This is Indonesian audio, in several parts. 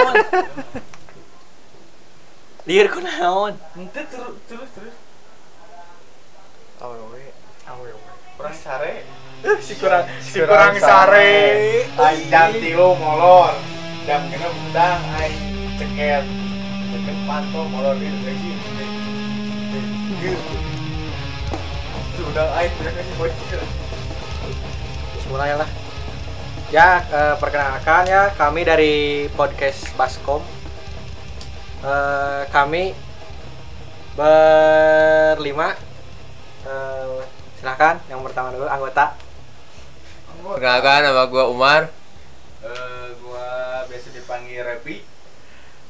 kunaon liar kunaon Ente terus terus terus. awewe Kurang sare. si kurang si kurang sare. Jam tilu molor. Jam kena budang aing ceket. Ceket pantau molor di lagi. Sudah kasih bocil. mulai lah ya eh, perkenalkan ya kami dari podcast Baskom. Eh, kami berlima. Eh, silahkan yang pertama dulu anggota. Perkenalkan nama gua Umar. Eh, gua biasa dipanggil Repi.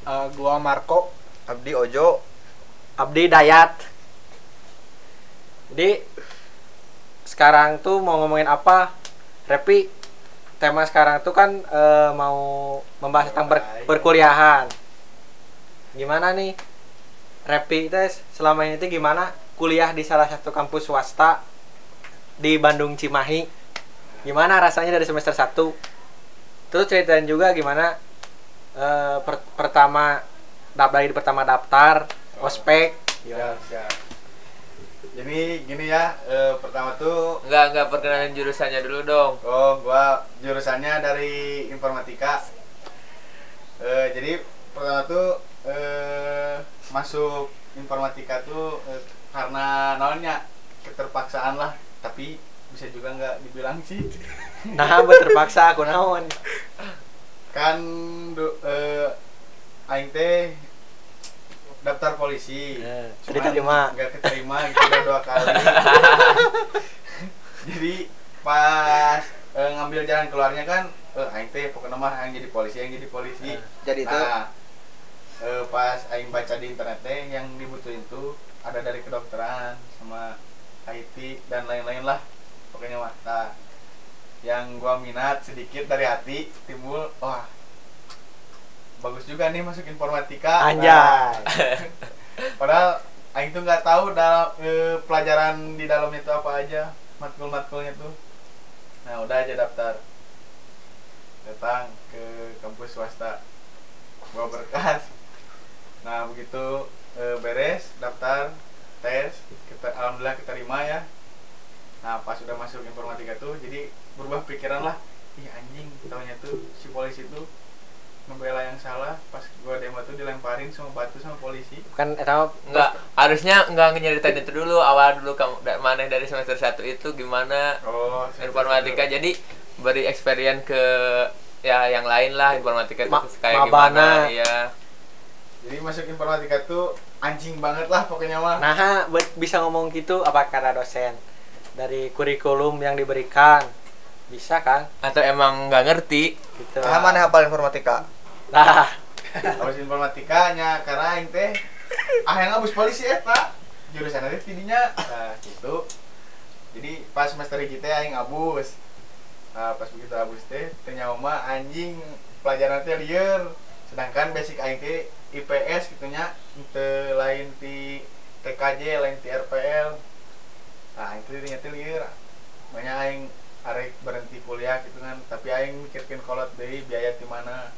Eh, gua Marco. Abdi Ojo. Abdi Dayat. Jadi sekarang tuh mau ngomongin apa? Repi tema sekarang tuh kan eh, mau membahas tentang per- perkuliahan gimana nih? Repi tes selama ini tuh gimana kuliah di salah satu kampus swasta di Bandung Cimahi? Gimana rasanya dari semester 1 terus ceritain juga gimana eh, per- pertama dari pertama daftar ospek. Siap, siap. Jadi gini ya, eh, pertama tuh enggak enggak perkenalan jurusannya dulu dong Oh, gua jurusannya dari informatika. Eh, jadi pertama tuh eh, masuk informatika tuh eh, karena naonnya keterpaksaan lah, tapi bisa juga nggak dibilang sih. nah buat terpaksa aku naon Kan du- eh, aing teh daftar polisi. Eh, Cuman diterima. nggak keterima gitu udah dua kali. jadi pas eh, ngambil jalan keluarnya kan eh, aing teh pokoknya mah aing jadi polisi yang jadi polisi jadi itu nah eh, pas aing baca di internet teh yang dibutuhin tuh ada dari kedokteran sama IT dan lain-lain lah pokoknya mah nah, yang gua minat sedikit dari hati timbul wah bagus juga nih masuk informatika Nah, anjay Padahal Aing tuh nggak tahu dalam eh, pelajaran di dalamnya itu apa aja matkul-matkulnya tuh. Nah udah aja daftar. Datang ke kampus swasta. Bawa berkas. Nah begitu eh, beres daftar tes kita alhamdulillah keterima ya. Nah pas udah masuk informatika tuh jadi berubah pikiran lah. Ih anjing taunya tuh si polisi tuh membela yang salah pas gua demo tuh dilemparin sama batu sama polisi. Kan eta enggak harusnya enggak nyeritain itu dulu awal dulu kamu da- mana dari semester 1 itu gimana? Oh, informatika jadi beri experience ke ya yang lain lah informatika itu Ma- kayak mabana. gimana iya. Jadi masuk informatika tuh anjing banget lah pokoknya mah. nah buat bisa ngomong gitu apa kata dosen? Dari kurikulum yang diberikan. Bisa kan? Atau emang nggak ngerti? Gitu. Ah, mana hafal informatika? Nah Habis informatikanya karena aing teh ah yang abus polisi eta. Jurusan teh tidinya nah gitu. Jadi pas semester teh aing abus. Nah, pas begitu abus teh ternyata mah anjing pelajaran teh lieur. Sedangkan basic aing teh IPS gitunya teu lain ti TKJ lain ti RPL. Nah, aing teh ternyata lieur. Banyak aing arek berhenti kuliah gitu kan, tapi aing mikirkeun kolot deui biaya di mana.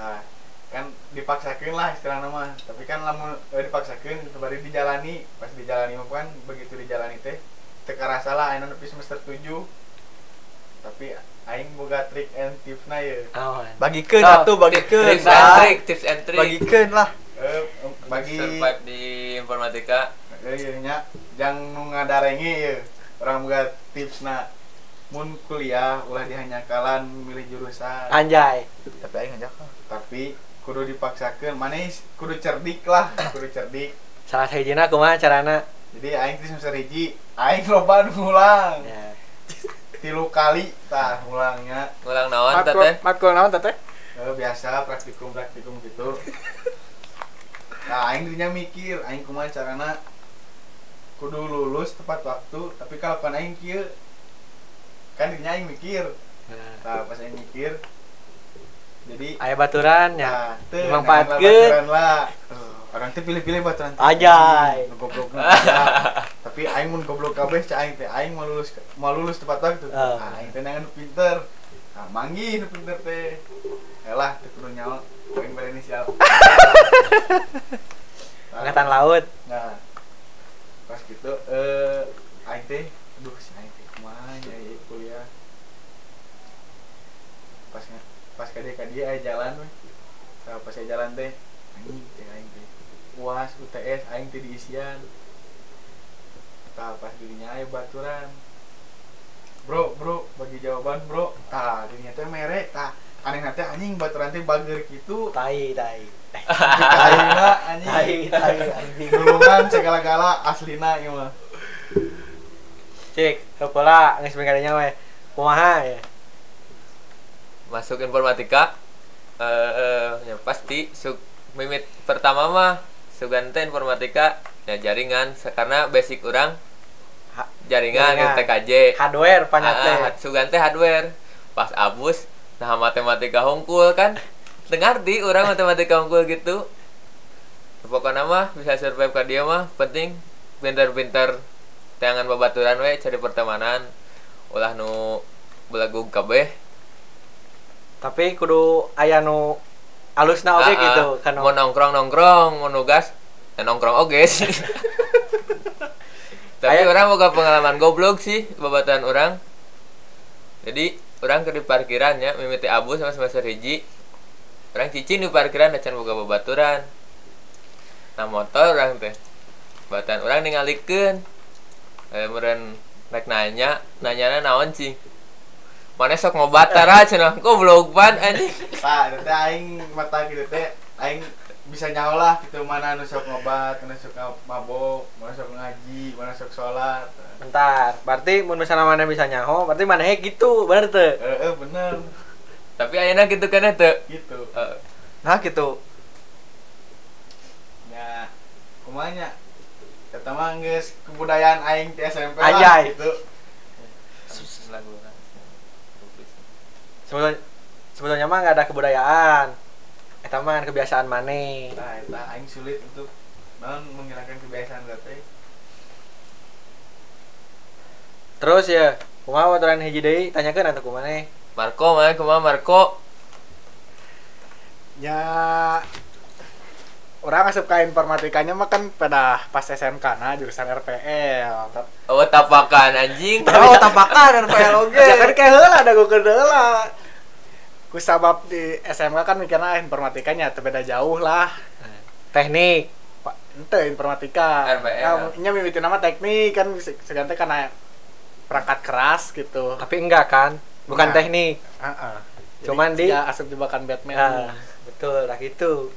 Nah, kan dipaksakan lah istilah nama tapi kan lamun eh, dipaksakan kembali dijalani pas dijalani mah kan begitu dijalani teh teka rasa lah aing nepi semester 7 tapi aing boga trik and tips na ya awan Bagikeun Oh, atuh bagikeun. tips and trick tips and trick. Bagikeun lah. eh, bagi survive di informatika. Eh, ieu nya jang nu ngadarengi ya orang boga tips na mun kuliah ulah dihanyakan milih jurusan. Anjay. Tapi aing ngajak. tapi kudu dipaksakan manis kudu cerdik lah kudu cerdik. Salah sahijina kumaha carana? Jadi aing teh semester hiji aing loba ngulang. Ya. Tilu kali tah ngulangnya. Ulang naon teteh matkul naon teteh Eh, biasa praktikum praktikum gitu. Nah aing dirinya mikir aing kumaha carana? Kudu lulus tepat waktu tapi kalau kan aing kieu kan dirinya yang mikir. Nah. nah pas yang mikir jadi ayah baturan ya? Nah, manfaatkan lah. Orang tuh pilih-pilih baturan aja goblok ya. tapi aing mun goblok kabeh cah aing teh. Aing mau lulus mau lulus tepat waktu uh. Nah, aing teh nangan pinter. Nah, manggi nu pinter teh. Ya Elah teh kudu nyawa aing berinisial angkatan laut. Nah pas gitu eh uh, aing teh pas ka dia aya jalan we Tah, pas aya jalan teh anjing cek aing teh. UAS UTS aing teh diisian. Tah pas dirinya aya baturan. Bro bro bagi jawaban bro. Tah dirinya teh mere tah aneh nanti anjing baturan teh bager gitu tai tai. Aina anjing. Tai tai anjing. Dulungan segala-gala aslina ieu mah. cik heula geus mengkadinya we kumaha ya masuk informatika eh eh, ya pasti suk mimit pertama mah sugante informatika ya jaringan. Karena basic orang Ha- jaringan, jaringan. TKJ hardware banyak Ah, ah, sugante hardware. Pas abus nah matematika hungkul kan. Dengar di orang matematika hungkul gitu. Pokoknya mah bisa survive ke dia mah penting pinter-pinter tangan babaturan we cari pertemanan. Ulah nu belagu kabeh tapi kudu aya nu alusna oge Ah, ah. gitu kan mau nongkrong nongkrong mau nugas ya nongkrong oge sih. Tapi Aya- orang boga pengalaman goblok sih babatan orang. Jadi orang ke di parkiran ya mimiti abu sama semester hiji. Orang cicing di parkiran dan boga babaturan nah motor orang teh babatan orang ningalikeun eh meren naik nanya nanyana naon sih mana sok ngobat tara cenah kok blog pan anjing. Tah, eta teh aing mata gitu teh. Aing bisa nyawa gitu. Mana nu sok ngobat, mana sok mabok, mana sok ngaji, mana sok sholat. bentar. Berarti mun misalnya mana bisa nyaho berarti mana gitu bener teu Eh, eh bener. Tapi ayeuna gitu kan teu gitu. Eh, Nah gitu. Ya, kumanya. Mah geus kebudayaan aing di SMP lah gitu. Sebetulnya sebetulnya mah nggak ada kebudayaan eta mah kebiasaan maneh Nah, eta aing sulit untuk non menghilangkan kebiasaan teh. terus ya kumaha baturan hiji deui tanyakeun atuh kumaha Marco mana kumaha Marco Ya orang asup ke informatikanya mah kan pada pas SMK nah jurusan RPL. oh tapakan anjing Oh, tampakan RPL oge. Ya kan kayak heula ada gue heula. Ku sabab di SMK kan mikirnya informatikanya teu beda jauh lah. teknik Pak, ente informatika. RPL. Ya, nya mimiti nama teknik kan segante karena perangkat keras gitu. tapi enggak kan bukan Nah. teknik Heeh. Cuman di- ya asup jebakan Batman. nah, betul lah gitu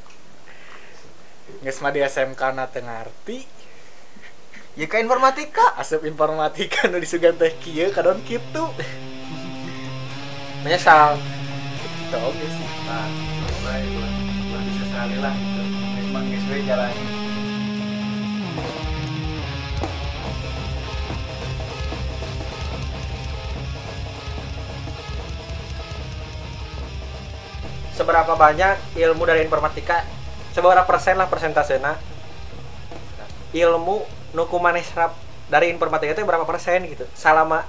mah di SMK na teu ngarti. Ya ke informatika. Asup informatika nu disugan teh kieu kadon kitu. menyesal Gitu oge sih. Nah, mulai ulah bisa sekali lah gitu. Memang we jalani. seberapa banyak ilmu dari informatika seberapa persen lah persentasena ilmu nuku maneh serap dari informatika itu berapa persen gitu selama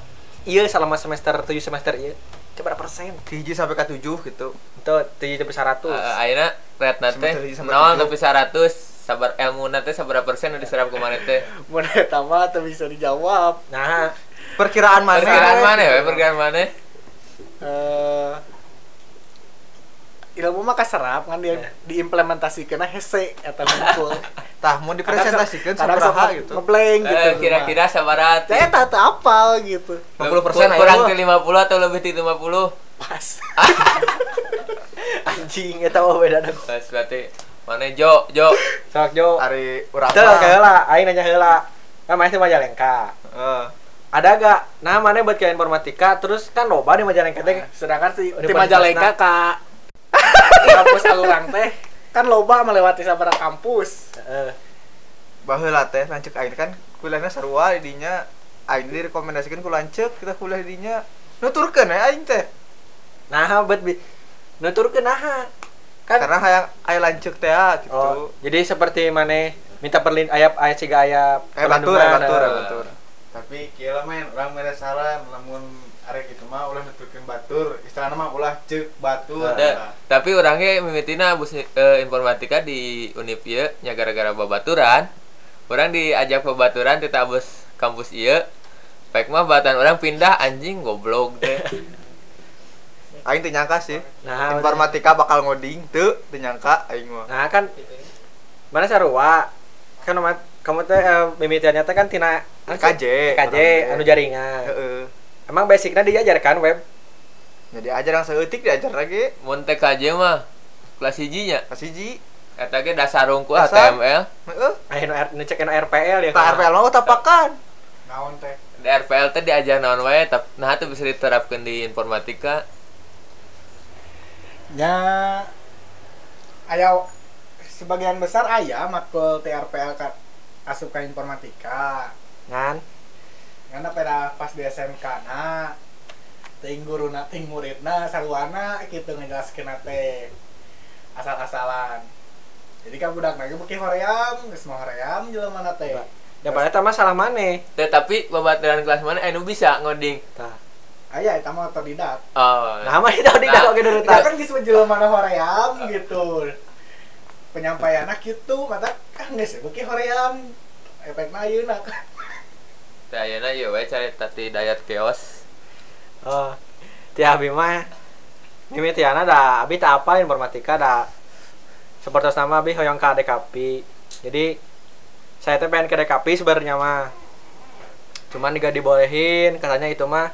iya selama semester 7 semester iya itu berapa persen Hiji sampai ke 7 gitu. itu tujuh sampai seratus Eh, ayeuna red nate nol tujuh. tapi seratus sabar ilmu nate sabar persen udah diserap ke mana teh Mun eta mah teu bisa dijawab. nah Perkiraan mana? perkiraan mana ya perkiraan mana eh ilmu mah kaserap kan dia diimplementasikan hese ngumpul. Tah mau dipresentasikan sabaraha sama gitu. ngeblank gitu. Eh, kira-kira sabarat Saya tak tak apal gitu. 50% kurang ayo. ke 50 atau lebih dari 50 Pas. anjing itu mah beda dah Pas berarti mana Jo Jo sok jo Ari urang kayak lah, aing nanya heula. Kan mana Majalengka. Eh, Ada gak? Nah, mana buat ke informatika, terus kan loba di Majalengka teh. Sedangkan si tim pada Majalengka kak kampus alurang teh kan loba melewati sabaraha kampus. Heeh. baheula teh lanceuk aing kan kuliahna sarua di dinya aing direkomendasikan ku lanceuk kita kuliah di dinya nuturkeun ya aing teh. Nah, buat bi nuturkeun naha? Kan Karena hayang aya lanceuk teh ah, gitu. Oh, jadi seperti mana minta perlin ayap ayat siga ayap Eh batur, eh batur, eh batur. Tapi kieu lah men, urang mere saran lamun arek itu mah ulah nuturkeun batur, istilahna mah ulah ceuk batur. Da, tapi orangnya mimitina abus eh, informatika di Unip ieu nya gara-gara babaturan. Orang diajak pembaturan di tabus kampus iya Pek mah batan orang pindah anjing goblok deh aing teu nyangka sih nah informatika bakal ngoding teu teu nyangka aing mah. Nah kan mana sarua? Kan kamu teh eh, mimitiannya teh kan tina KJ KJ anu jaringan. Heeh emang basicnya diajarkan web? Jadi ajar yang seutik diajar lagi. Mun TKJ mah kelas hijinya. Kasih ji eta ge dasar Dasar. HTML heeh. Ayo cek anu RPL ya tak RPL mah tapakan naon teh? Di RPL teh diajar naon wae tap nah itu bisa diterapkan di informatika. Nya aya sebagian besar aya matkul TRPL ka asup ka informatika. Kan karena pada pas di SMK na ting guruna ting muridna saruana gitu ngejelaskeun teh asal-asalan. Jadi kan budak lagi beki hoream geus mah hoream jelema na teh. Ya pada eta mah salah maneh. Teh, tapi babaturan kelas mana anu bisa ngoding. Tah. Aya eta mah otodidak. Oh. Nah mah itu tidak Nah, oke dulu kita kan geus jelema na hoream gitu. Penyampaianna gitu mata ah geus beki hoream. Efekna ayeuna. teh ayeuna ieu we cari tati dayat keos oh ti abi mah mimitiana da abi tak apa informatika da? Seperti nama abi hoyong ka DKP jadi saya teh pengen ke DKP sebenarnya mah. Cuman juga dibolehin katanya itu mah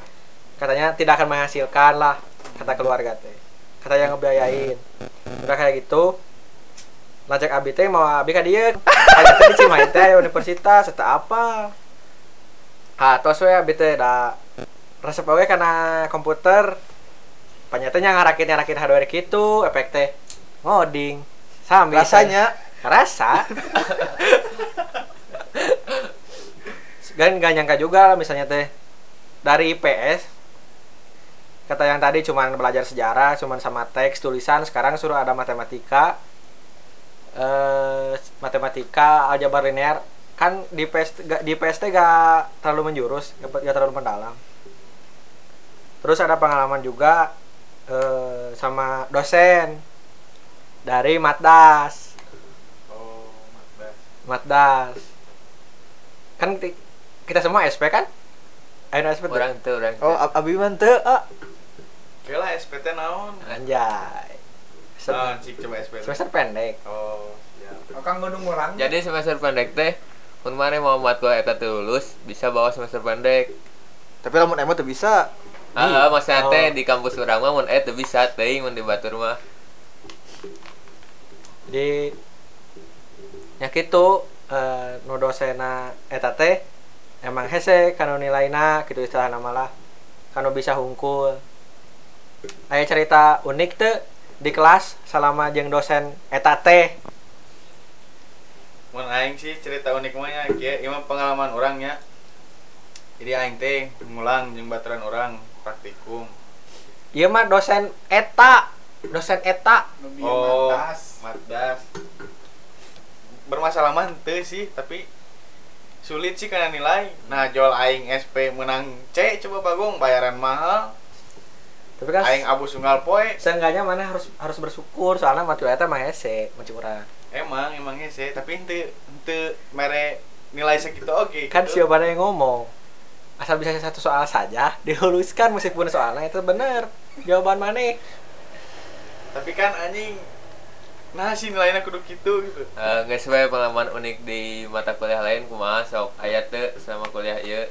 katanya tidak akan menghasilkan lah kata keluarga teh. Katanya ngebiayain. Udah kayak gitu ngajak abi teh mau abi ka dieu. Aya teh di Cimahi teh universitas eta apa ah tos we abi teh da resep we karena komputer panyatanya ngarakit ngarakit hardware gitu efek teh ngoding. Sambil rasanya? Rasa. Kan gak nyangka juga misalnya teh dari IPS kata yang tadi cuman belajar sejarah cuman sama teks tulisan sekarang suruh ada matematika eh matematika aljabar linear kan di PS ga- di PST gak terlalu menjurus gak, gak terlalu mendalam. Terus ada pengalaman juga eh, sama dosen dari Matdas. Oh Mazda Matdas. Kan kita semua SP kan? Ayo SP tuh. orang tuh orang oh ab- abi teu ah oke lah SPT naon. Anjay. Sem- naon sih coba SPT semester pendek. Oh ya Akang gunung orang. Jadi semester pendek teh mun mana mau matkul eta teu lulus bisa bawa semester pendek tapi lamun emang teu bisa Ah, maksudnya Oh. teh di kampus urang mah mun eh teu bisa teuing mun di batur mah. di ya gitu eh nu dosena eta teh emang hese kanu nilaina gitu istilah nama lah kanu bisa hungkul aya cerita unik teh di kelas selama jeung dosen eta teh mun aing sih cerita unik mah nya kieu ieu mah pengalaman orangnya jadi aing teh ngulang jeung baturan orang praktikum. Ieu mah dosen eta dosen eta. Oh matdas bermasalah mah henteu sih tapi sulit sih karena nilai. Nah jual aing SP menang C coba bagong bayaran mahal. Tapi kan aing abu sunggal poe. Seenggaknya mana harus harus bersyukur soalnya matul eta mah hese mencurang emang emang hese tapi henteu henteu mere nilai segitu oke kan gitu. siapa yang ngomong. Asal bisa satu soal saja diluluskan meskipun soalnya itu benar jawaban mana? Tapi kan anjing nah sih nilainya kudu gitu gitu. Eh geus we pengalaman unik di mata kuliah lain kumaha sok aya teu sama kuliah ieu.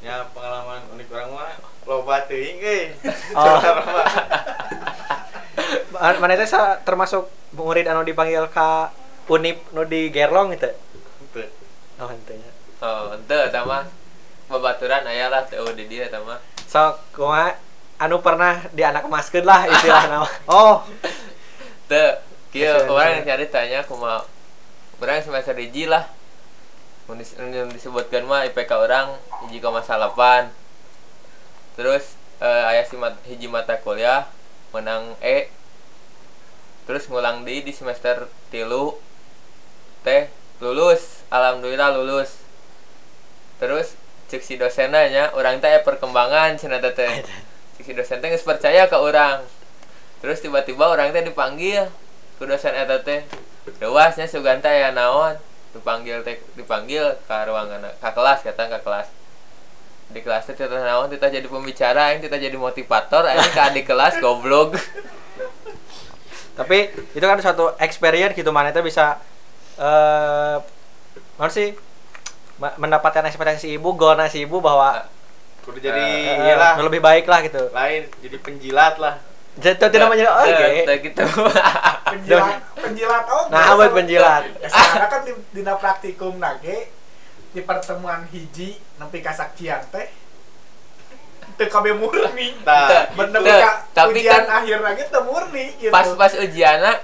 ya pengalaman unik orang mah loba teuing euy Oh. Mana itu termasuk murid anu dipanggil ka unip nu di gerlong itu oh henteu Oh, henteu eta mah babaturan aya lah teu di dieu eta mah. sok kumaha anu pernah di anak emaskeun lah istilah nama oh Teu kieu Bisa, orang bisa. cari tanya kumaha urang semester hiji lah. Mun dis- mun disebutkeun mah IPK orang 1,8. Terus eh, aya si mat, hiji mata kuliah menang E terus ngulang di di semester tilu. Teh lulus. Alhamdulillah lulus. Terus cek si dosen nya orang teh perkembangan cenah teh cek si dosen teh percaya ke orang. Terus tiba-tiba orang teh dipanggil ke dosen eta teh. Dewasnya suganta ya naon? Dipanggil teh dipanggil ke ruangan ke kelas kata ke kelas. Di kelas teh naon? Kita jadi pembicara aing kita jadi motivator aing ke adik kelas goblok tapi itu kan suatu experience gitu mana itu bisa eh mana sih mendapatkan ekspektasi ibu golnya si ibu bahwa kudu jadi eh, iyalah lebih baik lah gitu. Lain jadi penjilat lah. Jadi itu tidak menjadi oke teu gitu. Penjilat penjilat oh Nah, buat penjilat. sekarang kan di dina praktikum nage di pertemuan hiji nempi kasaksian teh kabeh murni. Nah bener Teu, ka tapi ujian kan- akhir lagi teu murni gitu. pas pas ujiana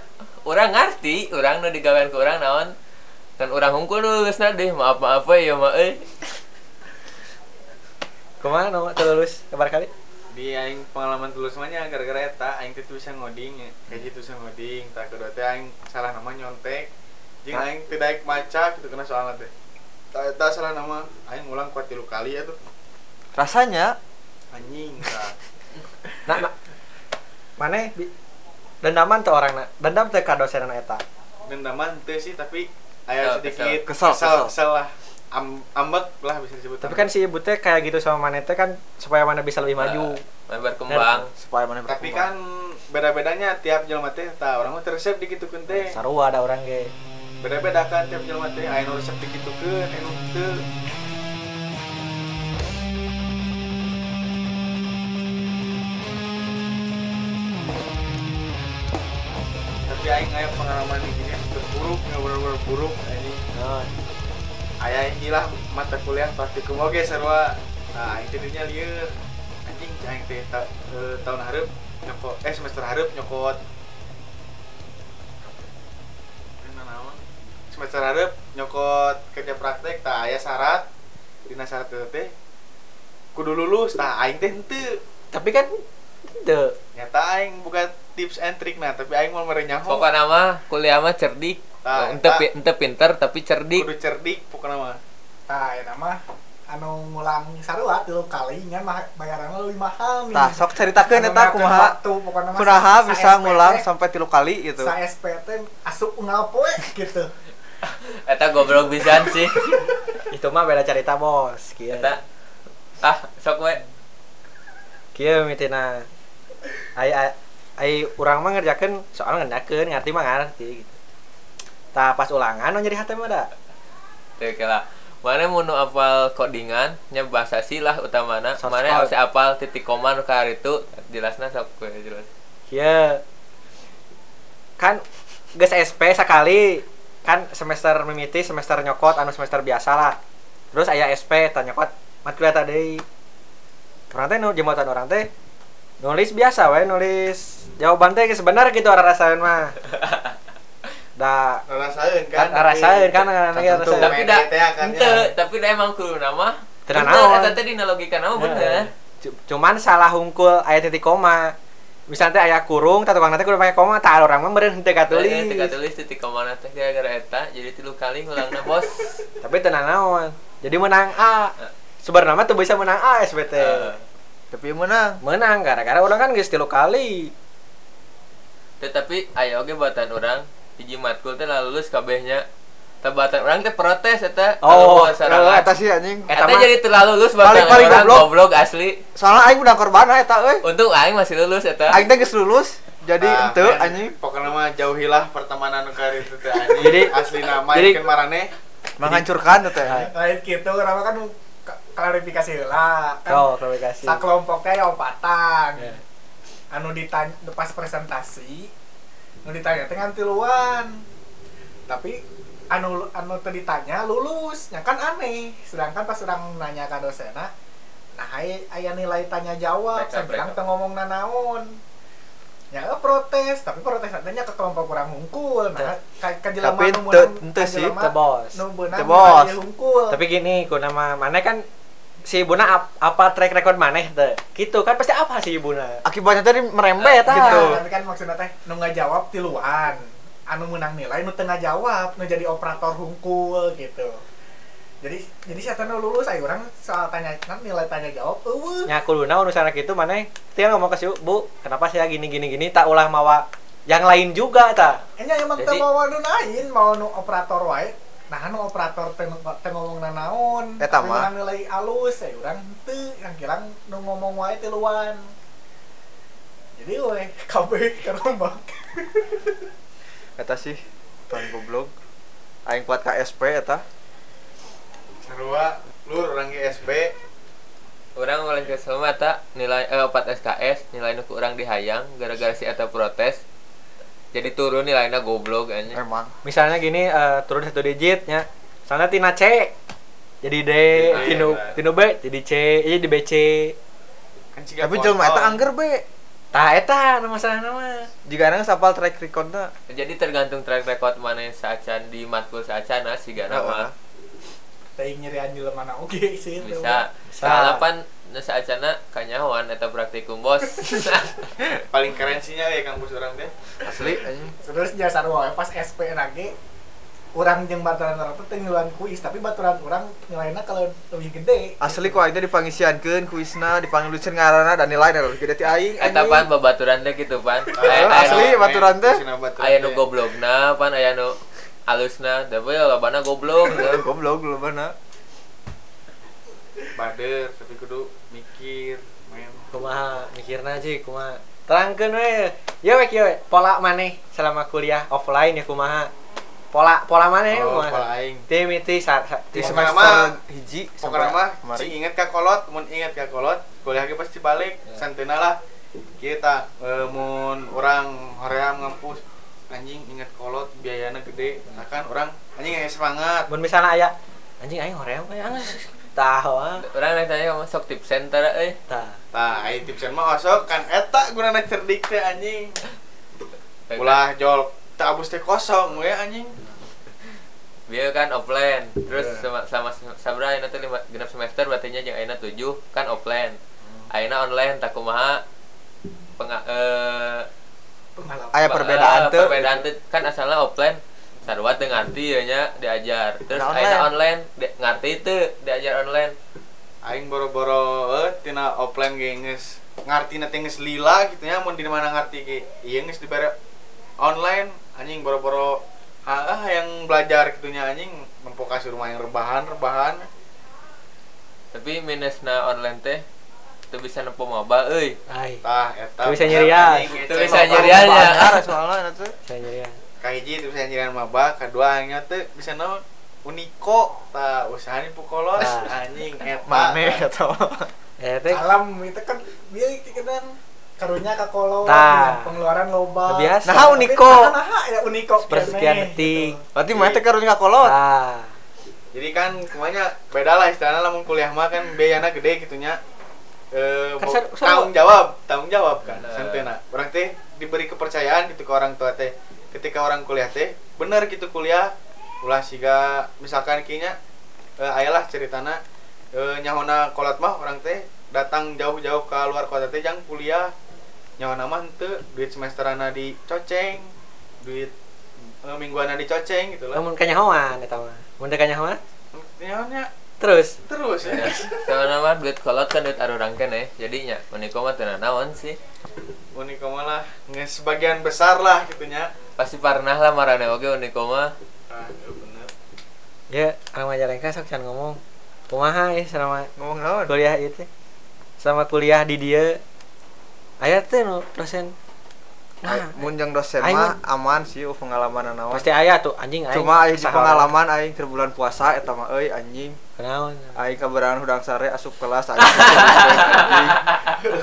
orang ngerti orang nu digawean ke orang naon. Kan orang hungkul lulus deh maaf maaf ya mah euy. Ke mana no terlulus kabar kali? Di aing pengalaman tulus mah nya gara-gara eta aing teh tuh bisa ngoding ya. Kayak gitu bisa ngoding tak kedua teh aing salah nama nyontek. Jeung aing tidak maca gitu kena soalnya teh. Tak eta salah nama. Aing ngulang kuat tilu kali ya tuh. Rasanya anjing nah, nah mana? Dendaman tuh orang nak. Dendam tuh ka dosen eta. Dendaman teh sih tapi Kesel, aya sedikit kesel. Kesel, kesel. kesel. lah. Am, ambek lah bisa disebut. Tapi kan si ibu teh kayak gitu sama mana teh kan supaya mana bisa lebih maju. main berkembang. Supaya mana tapi berkembang. kan beda-bedanya tiap jelema teh tah. Orang mah resep digitukeun teh. Sarua ada orang ge. Beda-beda kan tiap jelema teh. Aya nu resep digitukeun anu teu aing aya pengalaman di gini terburuk nggak bener-bener buruk. Ini nah, aya hilang mata kuliah praktikum oke sarua nah aing jadinya lieur anjing aing teh ta- eh, tahun hareup nyokot eh semester hareup nyokot. Ini semester hareup nyokot kerja praktek tak aya syarat. Dina syarat teh kudu lulus. Tah aing teh henteu. Tapi kan the nyata aing buka tips and trick nah tapi aing mau merenyaho pokoknya mah kuliah mah cerdik. Tah, ente pi- ente pinter tapi cerdik. Kudu cerdik pokoknya mah nah ya nama anu ngulang sarua tilu kali ngan mah bayaran lebih mahal nih. Tah, sok ceritakeun Anu eta ngakeun kumaha sa- bisa sa- ngulang sampai tilu kali gitu. sa SPT asup unggal poe gitu. Eta goblok pisan sih. Itu mah beda cerita bos kieu. Eta ah sok we. Kieu mitina. Ai ai, urang mah ngerjakeun soal ngerjakeun ngerti mah ngerti gitu. Tah pas ulangan nu nyeri hati mah da. Teu kela mana mau nu apal codingan nya bahasa sih lah utamana Soft mana harus apal titik koma nu ka itu jelasna sok we jelas. Kieu kan geus SP sekali kan semester mimiti semester nyokot anu semester biasa lah terus aya SP tanya nyokot matkul eta deui. Orang teh nu jembatan orang teh nulis biasa we nulis jawaban teh bener gitu orang rasain mah. Da. Ngerasain kan kan rasain kan kan tentu. rasain tapi da kan, ente ya. tapi da emang kudu nama. Teu Ente, naon. eta teh dina logika nama bener. Cu- cuman salah hungkul aya titik koma. Misalnya teh aya kurung tatu tukang nanti kudu pakai koma tah orang mah meureun henteu tulis katulis teka tulis titik koma teh gara-gara eta jadi tilu kali ngulangna bos. Tapi tenang naon. Jadi menang A. Sebenarnya tuh bisa menang A SBT Tapi menang. menang gara-gara orang kan geus tilu kali tetapi ayo oge batan orang hiji matkul teh lulus kabehnya tabatan orang teh protes eta Oh. Kalau eta sih anjing. Eta jadi terlalu lulus Paling- batan paling orang goblok. goblok asli Soalnya aing udah korban eta euy. untung aing masih lulus eta Aing teh geus lulus. Jadi Ah, ente men, anjing pokoknya mah jauhilah pertemanan nu kari itu teh anjing Jadi- asli nama jadi- marane menghancurkan eta. Nah. lain gitu kenapa kan ka- klarifikasi heula kan oh klarifikasi. sakelompoknya ya opatan Ya. anu ditanya pas presentasi anu ditanya teh ngan tiluan tapi anu anu teu ditanya lulus ya kan aneh sedangkan pas orang nanya ke dosena nah aya, aya nilai tanya jawab. Mereka- saya bilang teu ngomong naon. Ya eh, protes tapi protes nantinya ke kelompok kurang hungkul nah ka, ka jelema Tapi ka sih, jelema teu bos. hungkul tapi gini ku nama mana kan si ibuna ap- apa track record maneh teh gitu kan pasti apa sih ibuna? Akibatnya tadi merembet Nah, gitu. Nah, tapi kan maksudnya teh nu jawab tiluan. Anu menang nilai nu tengah jawab nu jadi operator hungkul gitu. Jadi jadi si nu lulus ayo orang soal tanya kan nilai tanya jawab eueuh. Nya kuluna urusan gitu maneh. Tinggal ngomong ke si bu kenapa saya gini gini gini? Tak ulah mawa yang lain juga ta. Enya emang Jadi- mau nu lain mau nu operator wae nah anu operator teh teh ngomong naon Eta Tapi mah. urang nilai alus ya urang teu yang kirang nu ngomong wae tiluan jadi we kabeh kerombak eta sih pan goblok. Aing kuat KSP eta. Sarua lur orang GSP orang mulai kesel mata nilai eh, 4 SKS nilai nu ku urang dihayang gara-gara si eta protes jadi turun nilainya goblok anjing emang. Misalnya gini eh, turun satu digitnya soalnya tina C. Jadi D tinu iya. tinu B jadi C iya di BC kan tapi kontol. jelema eta angger be. Tah eta nu masalah nama. Jika anak sapal track recordna jadi tergantung track record mana yang saacan di matkul saacana sih gak nama. Teh nyerian jelema na oge sih bisa. soalnya pan nu saacana kanyawan eta praktikum bos. Paling keren sih nya ya kampus orang teh. Asli terus jasa wae pas SP lagi urang jeung baturan urang teh teu ngiluan kuis tapi baturan urang nilainya kalau lebih gede. Asli ku aing teh dipangisiankeun kuisna dipanggilkeun ngaranna dan nilainya lebih gede ti aing eta anjing. pan babaturan teh gitu pan. Eh, asli, baturan teh. aya nu goblokna pan aya nu alusna. Tapi lobana goblok Eh, goblok lu mana bader tapi kudu mikir men. Kumaha mikirna aja kumaha. Terangkeun we ya we kieu we pola maneh selama kuliah offline ya kumaha. Pola pola maneh oh, kumaha. kepala aing. Tim itu di semester hiji pokoknya mah sing inget ka kolot mun inget ka kolot. Kuliah ge pasti balik Ya. santeuna lah. Kita eh, mun orang hoream ngampus. Anjing inget kolot biayana gede. Akan orang anjing aya semangat. Mun misalnya aya anjing aing hoream aya tahu ah. Orang nanya tanya kamu sok tip center eh. Tah tah ai tipsan mah osok. Kan eta gunana cerdik teh anjing. Ulah jol. Tak abus teh kosong we anjing. Biar kan offline. Terus Iya. sama sama sabra ayeuna teh lima genap semester berarti nya jeung ayeuna 7 kan offline. Hmm. ayeuna online tak kumaha penga eh pengalaman. Aya perbedaan eh, teu perbedaan teu kan asalnya offline sarua teu ngarti ya nya diajar terus Nah, ayeuna online. online di, ngarti teu diajar online aing boro-boro eh tina offline ge geus ngarti teh geus lila gitu nya mun di mana ngarti ge ieu geus dibere online anjing boro-boro ah yang belajar gitunya anjing memfokus rumah yang rebahan rebahan tapi minusna online teh teu bisa nempo maba euy ai tah eta bisa nyerian. anjing, Teu ngecek bisa nyerian. ya. Soalnya teh saya nyerian kahiji teu bisa nyerian maba kedua aingnya teh bisa naon uniko tah usaha ni pukolos Tah. anjing eta maneh eta eh alam itu kan dia kan karunya ka kolot Tah. pengeluaran loba Biasa. Nah, uniko. nah, nah, ya uniko Sepersekian keneh, detik. gitu. berarti mah teh karunya kolot tah jadi kan kemanya beda lah istilahnya lamun kuliah mah kan biayana gede gitunya eh Kan tanggung jawab tanggung jawab kan Bener. santena orang teh diberi kepercayaan gitu ke orang tua teh ketika orang kuliah teh bener gitu kuliah ulah siga misalkan kinya eh, ayalah ceritana eh, nyahona kolot mah orang teh datang jauh-jauh ke luar kota teh jang kuliah nyahona mah henteu duit semesterana dicoceng duit eh, mingguana dicoceng gitu lah. Namun kanyahoan eta mah. Mun teu kanyahoan nyahona terus? Terus ya. Sama nama duit kolot kan duit arurang kene jadinya meniko mah teu naon sih? Uniko malah nge sebagian besar lah gitunya. pasti pernah lah marane oge uniko mah Ah, iya bener. ya orang Majalengka sok can ngomong. Kumaha ya selama ngomong naon? kuliah itu selama kuliah di dia aya teh nu dosen nah mun jeung dosen mah aman sih uh, pengalaman naon pasti aya tuh anjing aing cuma aing di pengalaman aing keur bulan puasa eta mah euy anjing. Kenaon? aing kabarangan hudang sare asup kelas aing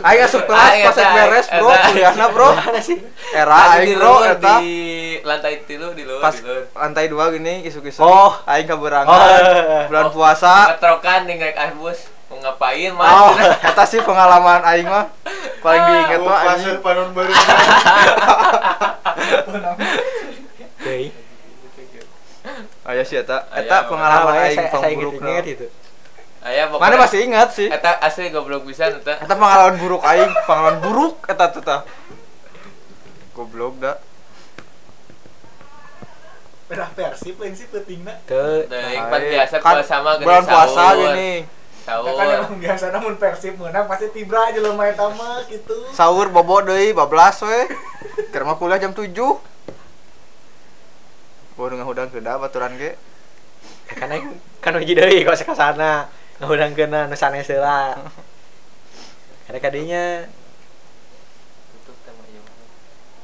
aing asup kelas pas beres bro kuliahna bro. Mana sih? era aing di bro eta. di lantai tilu di luar pas di lantai dua gini isuk-isuk Oh. aing kabarangan Oh. bulan puasa. Ketrokan nih ngerek bus ngapain mas? Oh, eta sih pengalaman aing mah. Paling diinget Oh, mah anjing. panon baru. Deui. Aya sih eta. Eta pengalaman aing saya saya inget itu. Aya Mana masih ingat sih. eta asli goblok bisa eta Eta pengalaman buruk aing, pengalaman buruk eta teh tah. Goblok dah. Lain sih pentingna. Teu. Teuing Aing. pan biasa Kan puasa mah geuning Bulan puasa sahur. gini. Nah, kan Sahur. emang biasa namun persib menang pasti tibra aja lo main tama gitu. Sahur bobo deui bablas we. Keur mah kuliah jam 7. Boh dengan hudang kedah baturan ge. karena kan uji deui kok ke sana ngundang kena nu sanes heula ada kadinya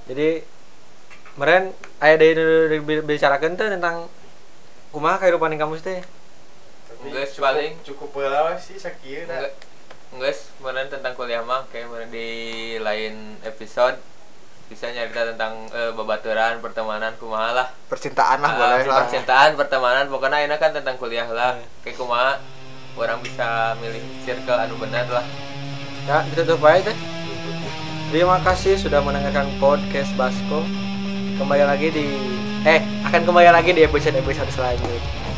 jadi kemarin aya deui bicarakeun teh tentang kumaha kehidupan teh Tapi Geus cukup- paling. cukup heula sih sakieu da. Enggak. Enggak, kemarin tentang kuliah mah kayak kemarin di lain episode bisa nyarita tentang eh, babaturan pertemanan kumaha lah. Percintaan lah Ah, boleh lah. percintaan pertemanan pokoknya ini kan tentang kuliah lah. Kayak kumaha orang bisa milih circle anu benar lah. Ya ditutup aja teh terima kasih sudah mendengarkan podcast Basko kembali lagi di eh akan kembali lagi di episode episode selanjutnya